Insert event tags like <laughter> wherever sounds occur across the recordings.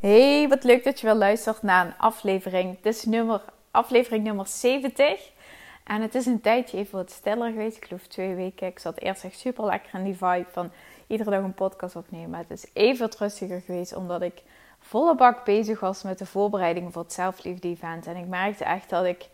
Hey, wat leuk dat je weer luistert naar een aflevering. Het is nummer, aflevering nummer 70. En het is een tijdje even wat stiller geweest. Ik geloof twee weken. Ik zat eerst echt super lekker in die vibe van iedere dag een podcast opnemen. Maar het is even wat rustiger geweest omdat ik volle bak bezig was met de voorbereiding voor het zelfliefde event. En ik merkte echt dat ik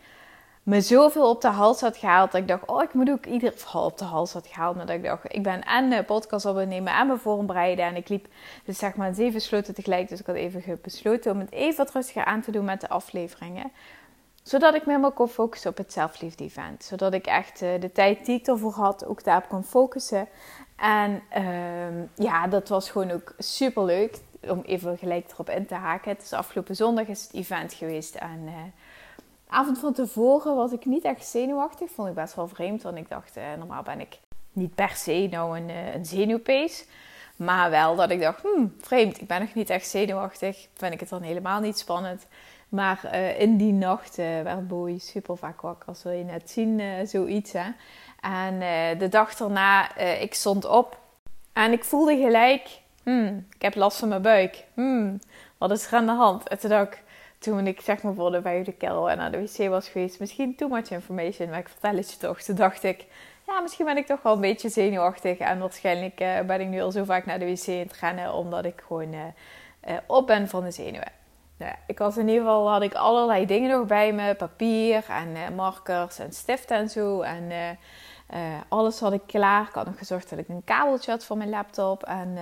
me zoveel op de hals had gehaald. Dat ik dacht, oh, ik moet ook ieder geval op de hals had gehaald. Maar dat ik dacht, ik ben en de podcast opnemen en me voorbereiden. En ik liep dus zeg maar zeven sloten tegelijk. Dus ik had even besloten om het even wat rustiger aan te doen met de afleveringen. Zodat ik me helemaal kon focussen op het zelfliefde event. Zodat ik echt uh, de tijd die ik ervoor had ook daarop kon focussen. En uh, ja, dat was gewoon ook super leuk. Om even gelijk erop in te haken. Het is afgelopen zondag is het event geweest. En... Uh, avond van tevoren was ik niet echt zenuwachtig. Vond ik best wel vreemd. Want ik dacht, eh, normaal ben ik niet per se nou een, uh, een zenuwpees. Maar wel dat ik dacht, hmm, vreemd. Ik ben nog niet echt zenuwachtig. Vind ik het dan helemaal niet spannend. Maar uh, in die nacht werd Boy super vaak wakker. Als wil je net zien, zoiets hè. En de dag daarna, ik stond op. En ik voelde gelijk, hmm, ik heb last van mijn buik. Hmm, wat is er aan de hand? En toen dacht toen ik zeg maar voor de vijfde en naar de wc was geweest, misschien too much information, maar ik vertel het je toch. Toen dacht ik, ja, misschien ben ik toch wel een beetje zenuwachtig. En waarschijnlijk uh, ben ik nu al zo vaak naar de wc in het rennen, omdat ik gewoon uh, uh, op ben van de zenuwen. Nou, ik was in ieder geval, had ik allerlei dingen nog bij me. Papier en markers en stiften en zo. En alles had ik klaar. Ik had nog gezorgd dat ik een kabeltje had voor mijn laptop. En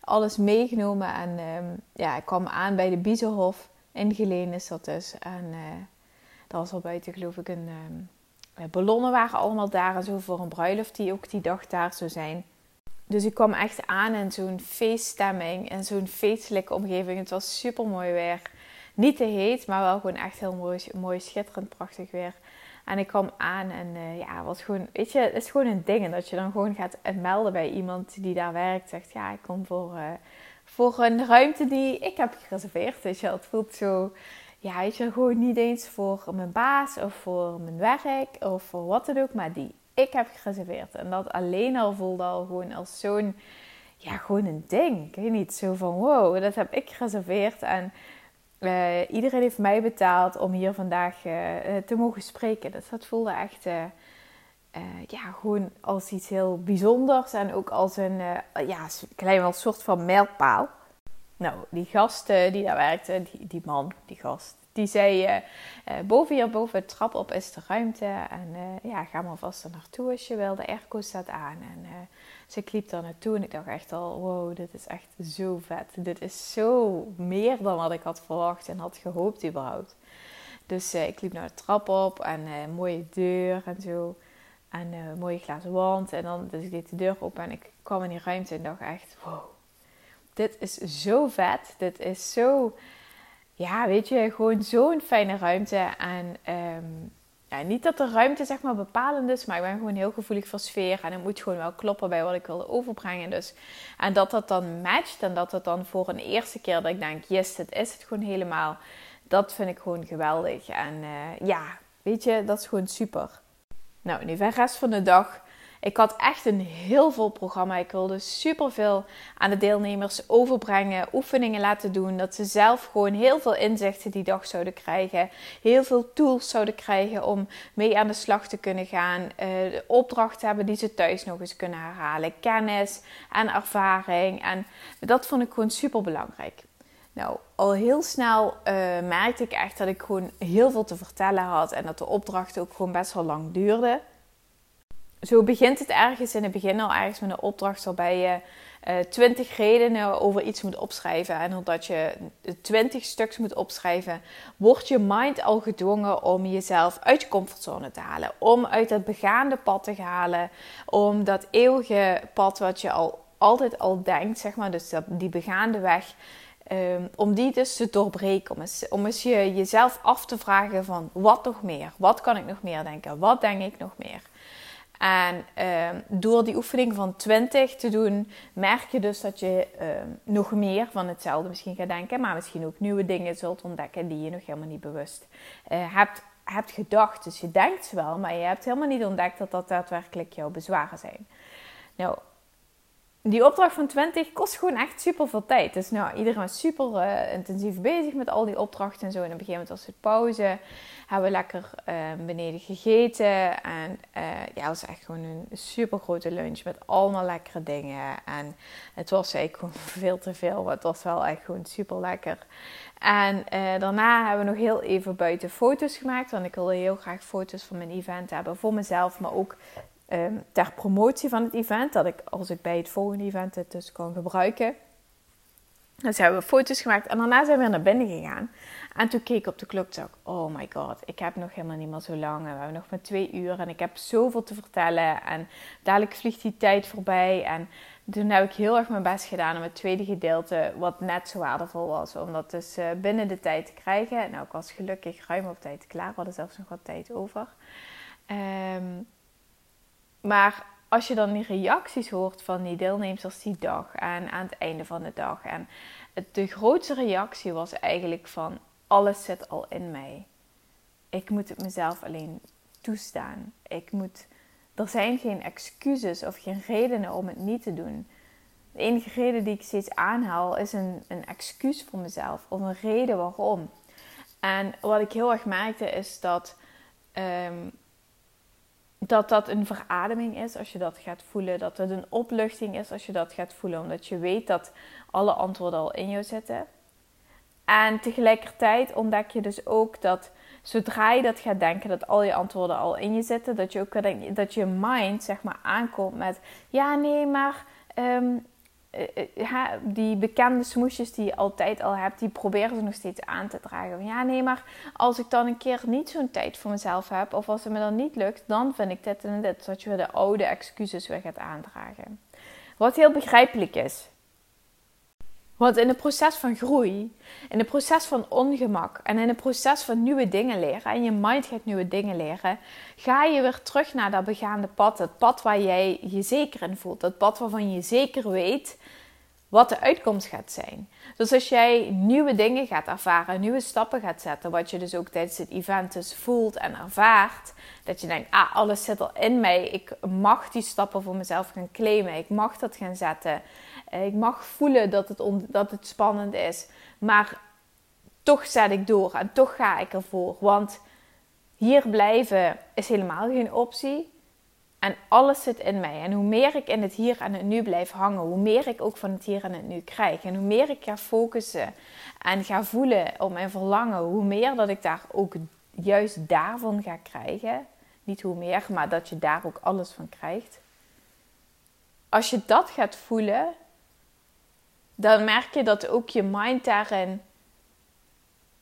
alles meegenomen. En ehm, ja, ik kwam aan bij de Biezenhof in Geleen is dat dus. En uh, was al buiten, geloof ik, een um, ballonnen waren allemaal daar en zo voor een bruiloft die ook die dag daar zou zijn. Dus ik kwam echt aan in zo'n feeststemming, in zo'n feestelijke omgeving. Het was super mooi weer. Niet te heet, maar wel gewoon echt heel mooi, mooi schitterend, prachtig weer. En ik kwam aan en uh, ja, was gewoon, weet je, het is gewoon een ding. En dat je dan gewoon gaat melden bij iemand die daar werkt. Zegt, ja, ik kom voor, voor een ruimte die ik heb gereserveerd. Weet je, het voelt zo, ja, weet je, gewoon niet eens voor mijn baas of voor mijn werk of voor wat dan ook, maar die ik heb gereserveerd. En dat alleen al voelde al gewoon als zo'n, ja, gewoon een ding. Ik weet niet, zo van wow, dat heb ik gereserveerd en uh, iedereen heeft mij betaald om hier vandaag uh, te mogen spreken. Dus dat voelde echt uh, ja, gewoon als iets heel bijzonders en ook als een ja, klein wel soort van mijlpaal. Nou, die gast die daar werkte, die, die man, die gast, die zei: boven hier, boven de trap op is de ruimte. En ja, ga maar vast er naartoe als je wil. De airco staat aan. En dus ik liep daar naartoe en ik dacht echt al, wow, dit is echt zo vet. Dit is zo meer dan wat ik had verwacht en had gehoopt überhaupt. Dus ik liep naar de trap op en mooie deur en zo. En een mooie glazen wand. En dan, dus ik deed de deur open en ik kwam in die ruimte en dacht echt, wow. Dit is zo vet. Dit is zo, ja, weet je, gewoon zo'n fijne ruimte. En um, ja, niet dat de ruimte zeg maar bepalend is, maar ik ben gewoon heel gevoelig voor sfeer. En het moet gewoon wel kloppen bij wat ik wil overbrengen. Dus, en dat dat dan matcht en dat het dan voor een eerste keer dat ik denk, yes, dit is het gewoon helemaal. Dat vind ik gewoon geweldig. En uh, ja, weet je, dat is gewoon super. Nou, nu de rest van de dag ik had echt een heel vol programma. Ik wilde superveel aan de deelnemers overbrengen, oefeningen laten doen. Dat ze zelf gewoon heel veel inzichten die dag zouden krijgen. Heel veel tools zouden krijgen om mee aan de slag te kunnen gaan. Uh, opdrachten hebben die ze thuis nog eens kunnen herhalen. Kennis en ervaring. En dat vond ik gewoon super belangrijk. Nou, al heel snel uh, merkte ik echt dat ik gewoon heel veel te vertellen had. En dat de opdrachten ook gewoon best wel lang duurden zo begint het ergens in het begin al ergens met een opdracht waarbij je uh, twintig redenen over iets moet opschrijven. En omdat je twintig stuks moet opschrijven, wordt je mind al gedwongen om jezelf uit je comfortzone te halen. Om uit dat begaande pad te halen. Om dat eeuwige pad wat je al altijd al denkt, zeg maar, dus dat, die begaande weg. Ehm, om die dus te doorbreken. Om eens, om eens je, jezelf af te vragen van wat nog meer? Wat kan ik nog meer denken? Wat denk ik nog meer? En ehm, door die oefening van 20 te doen, merk je dus dat je ehm, nog meer van hetzelfde misschien gaat denken, maar misschien ook nieuwe dingen zult ontdekken die je nog helemaal niet bewust uh, hebt, hebt gedacht. Dus je denkt wel, maar je hebt helemaal niet ontdekt dat dat daadwerkelijk jouw bezwaren zijn. Nou, die opdracht van 20 kost gewoon echt super veel tijd. Dus nou, iedereen was super uh, intensief bezig met al die opdrachten en zo. En op een gegeven moment was het pauze. Hebben we lekker uh, beneden gegeten. En uh, ja, het was echt gewoon een super grote lunch met allemaal lekkere dingen. En het was eigenlijk gewoon <laughs> veel te veel. Maar het was wel echt gewoon super lekker. En daarna hebben we nog heel even buiten foto's gemaakt. Want ik wilde heel graag foto's van mijn event hebben. Voor mezelf, maar ook um, ter promotie van het event. Dat ik als ik bij het volgende event het dus kan gebruiken. Dus hebben we foto's gemaakt en daarna zijn we weer naar binnen gegaan. En toen keek ik op de klok en oh my god, ik heb nog helemaal niet meer zo lang. En we hebben nog maar twee uur en ik heb zoveel te vertellen. En dadelijk vliegt die tijd voorbij. En toen heb ik heel erg mijn best gedaan om het tweede gedeelte, wat net zo waardevol was, om dat dus uh, binnen de tijd te krijgen. Nou, ik was gelukkig ruim op tijd klaar. We hadden zelfs nog wat tijd over. Um, maar als je dan die reacties hoort van die deelnemers die dag en aan het einde van de dag. En de grootste reactie was eigenlijk van alles zit al in mij. Ik moet het mezelf alleen toestaan. Ik moet, er zijn geen excuses of geen redenen om het niet te doen. De enige reden die ik steeds aanhaal is een, een excuus voor mezelf of een reden waarom. En wat ik heel erg merkte is dat um, dat dat een verademing is als je dat gaat voelen. Dat het een opluchting is als je dat gaat voelen. Omdat je weet dat alle antwoorden al in jou zitten. En tegelijkertijd ontdek je dus ook dat zodra je dat gaat denken, dat al je antwoorden al in je zitten. Dat je ook dat je mind zeg maar aankomt met ja, nee, maar ehm, eh, eh, die bekende smoesjes die je altijd al hebt, die proberen ze nog steeds aan te dragen. Ja, nee, maar als ik dan een keer niet zo'n tijd voor mezelf heb, of als het me dan niet lukt, dan vind ik dit en dit. Zodat je weer de oude excuses weer gaat aandragen. Wat heel begrijpelijk is. Want in het proces van groei, in het proces van ongemak en in het proces van nieuwe dingen leren, en je mind gaat nieuwe dingen leren, ga je weer terug naar dat begaande pad. Het pad waar jij je zeker in voelt. Dat pad waarvan je zeker weet wat de uitkomst gaat zijn. Dus als jij nieuwe dingen gaat ervaren, nieuwe stappen gaat zetten, wat je dus ook tijdens het event dus voelt en ervaart, dat je denkt, ah, alles zit al in mij, ik mag die stappen voor mezelf gaan claimen, ik mag dat gaan zetten. Ik mag voelen dat het, dat het spannend is. Maar toch zet ik door en toch ga ik ervoor. Want hier blijven is helemaal geen optie. En alles zit in mij. En hoe meer ik in het hier en het nu blijf hangen, hoe meer ik ook van het hier en het nu krijg. En hoe meer ik ga focussen en ga voelen op mijn verlangen, hoe meer dat ik daar ook juist daarvan ga krijgen. Niet hoe meer, maar dat je daar ook alles van krijgt. Als je dat gaat voelen, dan merk je dat ook je mind daarin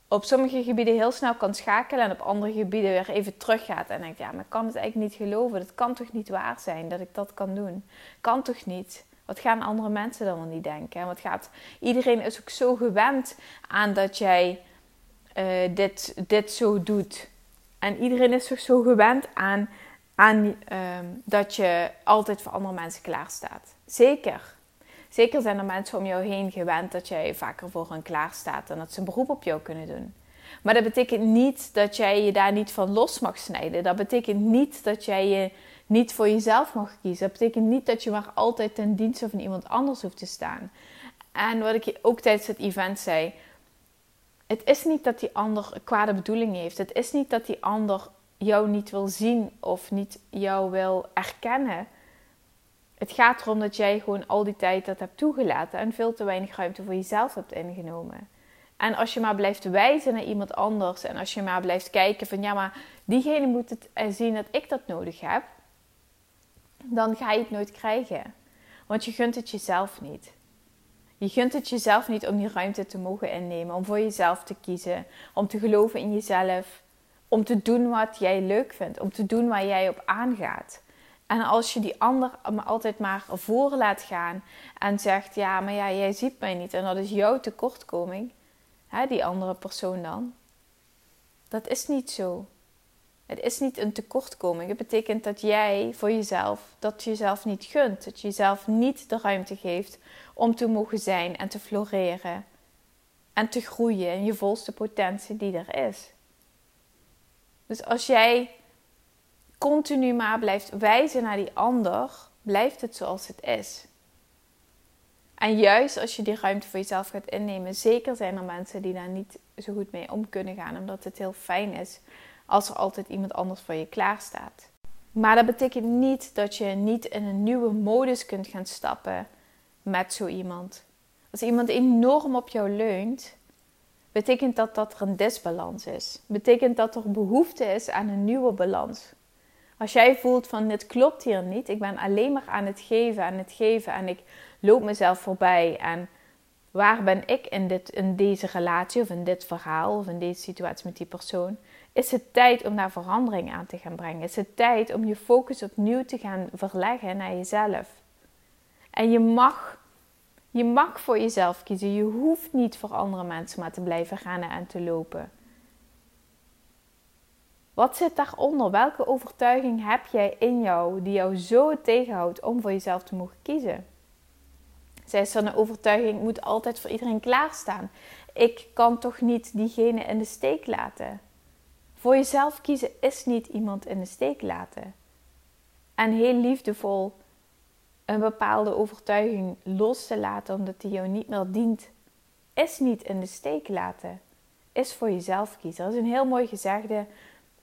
op sommige gebieden heel snel kan schakelen en op andere gebieden weer even teruggaat. En denkt, ja, maar ik kan het eigenlijk niet geloven. Dat kan toch niet waar zijn dat ik dat kan doen? Kan toch niet? Wat gaan andere mensen dan wel niet denken? En wat gaat... Iedereen is ook zo gewend aan dat jij uh, dit, dit zo doet. En iedereen is toch zo gewend aan, aan uh, dat je altijd voor andere mensen klaar staat. Zeker. Zeker zijn er mensen om jou heen gewend dat jij vaker voor hen klaar staat en dat ze een beroep op jou kunnen doen. Maar dat betekent niet dat jij je daar niet van los mag snijden. Dat betekent niet dat jij je niet voor jezelf mag kiezen. Dat betekent niet dat je maar altijd ten dienste van iemand anders hoeft te staan. En wat ik ook tijdens het event zei. Het is niet dat die ander kwade bedoeling heeft. Het is niet dat die ander jou niet wil zien of niet jou wil erkennen. Het gaat erom dat jij gewoon al die tijd dat hebt toegelaten en veel te weinig ruimte voor jezelf hebt ingenomen. En als je maar blijft wijzen naar iemand anders en als je maar blijft kijken van ja, maar diegene moet het eh, zien dat ik dat nodig heb, dan ga je het nooit krijgen. Want je gunt het jezelf niet. Je gunt het jezelf niet om die ruimte te mogen innemen, om voor jezelf te kiezen, om te geloven in jezelf, om te doen wat jij leuk vindt, om te doen waar jij op aangaat. En als je die ander altijd maar voor laat gaan en zegt: Ja, maar ja, jij ziet mij niet en dat is jouw tekortkoming, hè, die andere persoon dan. Dat is niet zo. Het is niet een tekortkoming. Het betekent dat jij voor jezelf, dat je jezelf niet gunt. Dat je jezelf niet de ruimte geeft om te mogen zijn en te floreren. En te groeien in je volste potentie die er is. Dus als jij continu maar blijft wijzen naar die ander, blijft het zoals het is. En juist als je die ruimte voor jezelf gaat innemen, zeker zijn er mensen die daar niet zo goed mee om kunnen gaan, omdat het heel fijn is als er altijd iemand anders voor je klaar staat. Maar dat betekent niet dat je niet in een nieuwe modus kunt gaan stappen met zo iemand. Als iemand enorm op jou leunt, betekent dat dat er een disbalans is. Betekent dat er behoefte is aan een nieuwe balans. Als jij voelt van dit klopt hier niet, ik ben alleen maar aan het geven, aan het geven en ik loop mezelf voorbij en waar ben ik in, dit, in deze relatie of in dit verhaal of in deze situatie met die persoon, is het tijd om daar verandering aan te gaan brengen. Is het tijd om je focus opnieuw te gaan verleggen naar jezelf. En je mag, je mag voor jezelf kiezen. Je hoeft niet voor andere mensen maar te blijven gaan en te lopen. Wat zit daaronder? Welke overtuiging heb jij in jou die jou zo tegenhoudt om voor jezelf te mogen kiezen? Zij is dan een overtuiging, ik moet altijd voor iedereen klaarstaan. Ik kan toch niet diegene in de steek laten. Voor jezelf kiezen is niet iemand in de steek laten. En heel liefdevol een bepaalde overtuiging los te laten omdat die jou niet meer dient, is niet in de steek laten. Is voor jezelf kiezen. Dat is een heel mooi gezegde.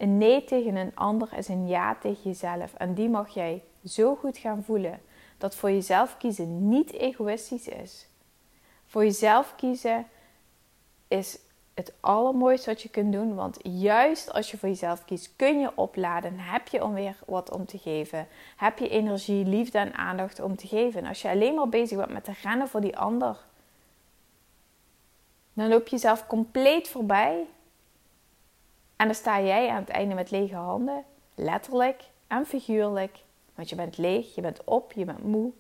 Een nee tegen een ander is een ja tegen jezelf. En die mag jij zo goed gaan voelen dat voor jezelf kiezen niet egoïstisch is. Voor jezelf kiezen is het allermooiste wat je kunt doen. Want juist als je voor jezelf kiest, kun je opladen. Heb je om weer wat om te geven. Heb je energie, liefde en aandacht om te geven. En als je alleen maar bezig bent met te rennen voor die ander, dan loop je jezelf compleet voorbij. En dan sta jij aan het einde met lege handen, letterlijk en figuurlijk. Want je bent leeg, je bent op, je bent moe.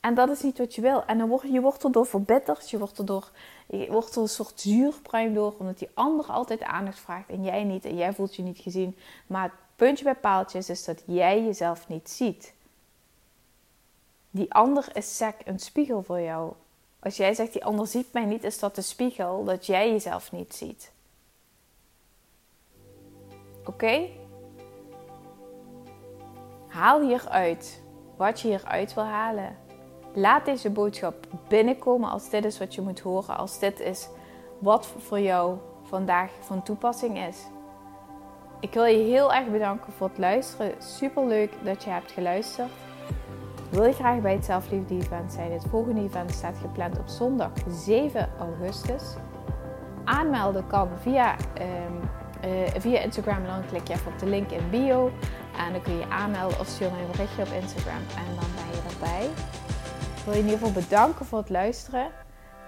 En dat is niet wat je wil. En dan word je wordt erdoor verbitterd, je wordt erdoor je wordt er een soort zuurpruim door, omdat die ander altijd aandacht vraagt en jij niet. En jij voelt je niet gezien. Maar het puntje bij paaltjes is dat jij jezelf niet ziet. Die ander is sec een spiegel voor jou. Als jij zegt die ander ziet mij niet, is dat de spiegel dat jij jezelf niet ziet. Oké? Haal hieruit wat je hieruit wil halen. Laat deze boodschap binnenkomen als dit is wat je moet horen, als dit is wat voor jou vandaag van toepassing is. Ik wil je heel erg bedanken voor het luisteren. Super leuk dat je hebt geluisterd. Wil je graag bij het Zelfliefde Event zijn? Het volgende event staat gepland op zondag 7 augustus. Aanmelden kan via, um, via Instagram dan klik je even op de link in bio. En dan kun je je aanmelden of stuur mij een berichtje op Instagram en dan ben je erbij wil je in ieder geval bedanken voor het luisteren.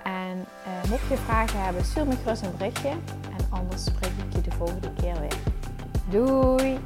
En uh, mocht je vragen hebben, stuur me gerust een berichtje. En anders spreek ik je de volgende keer weer. Doei!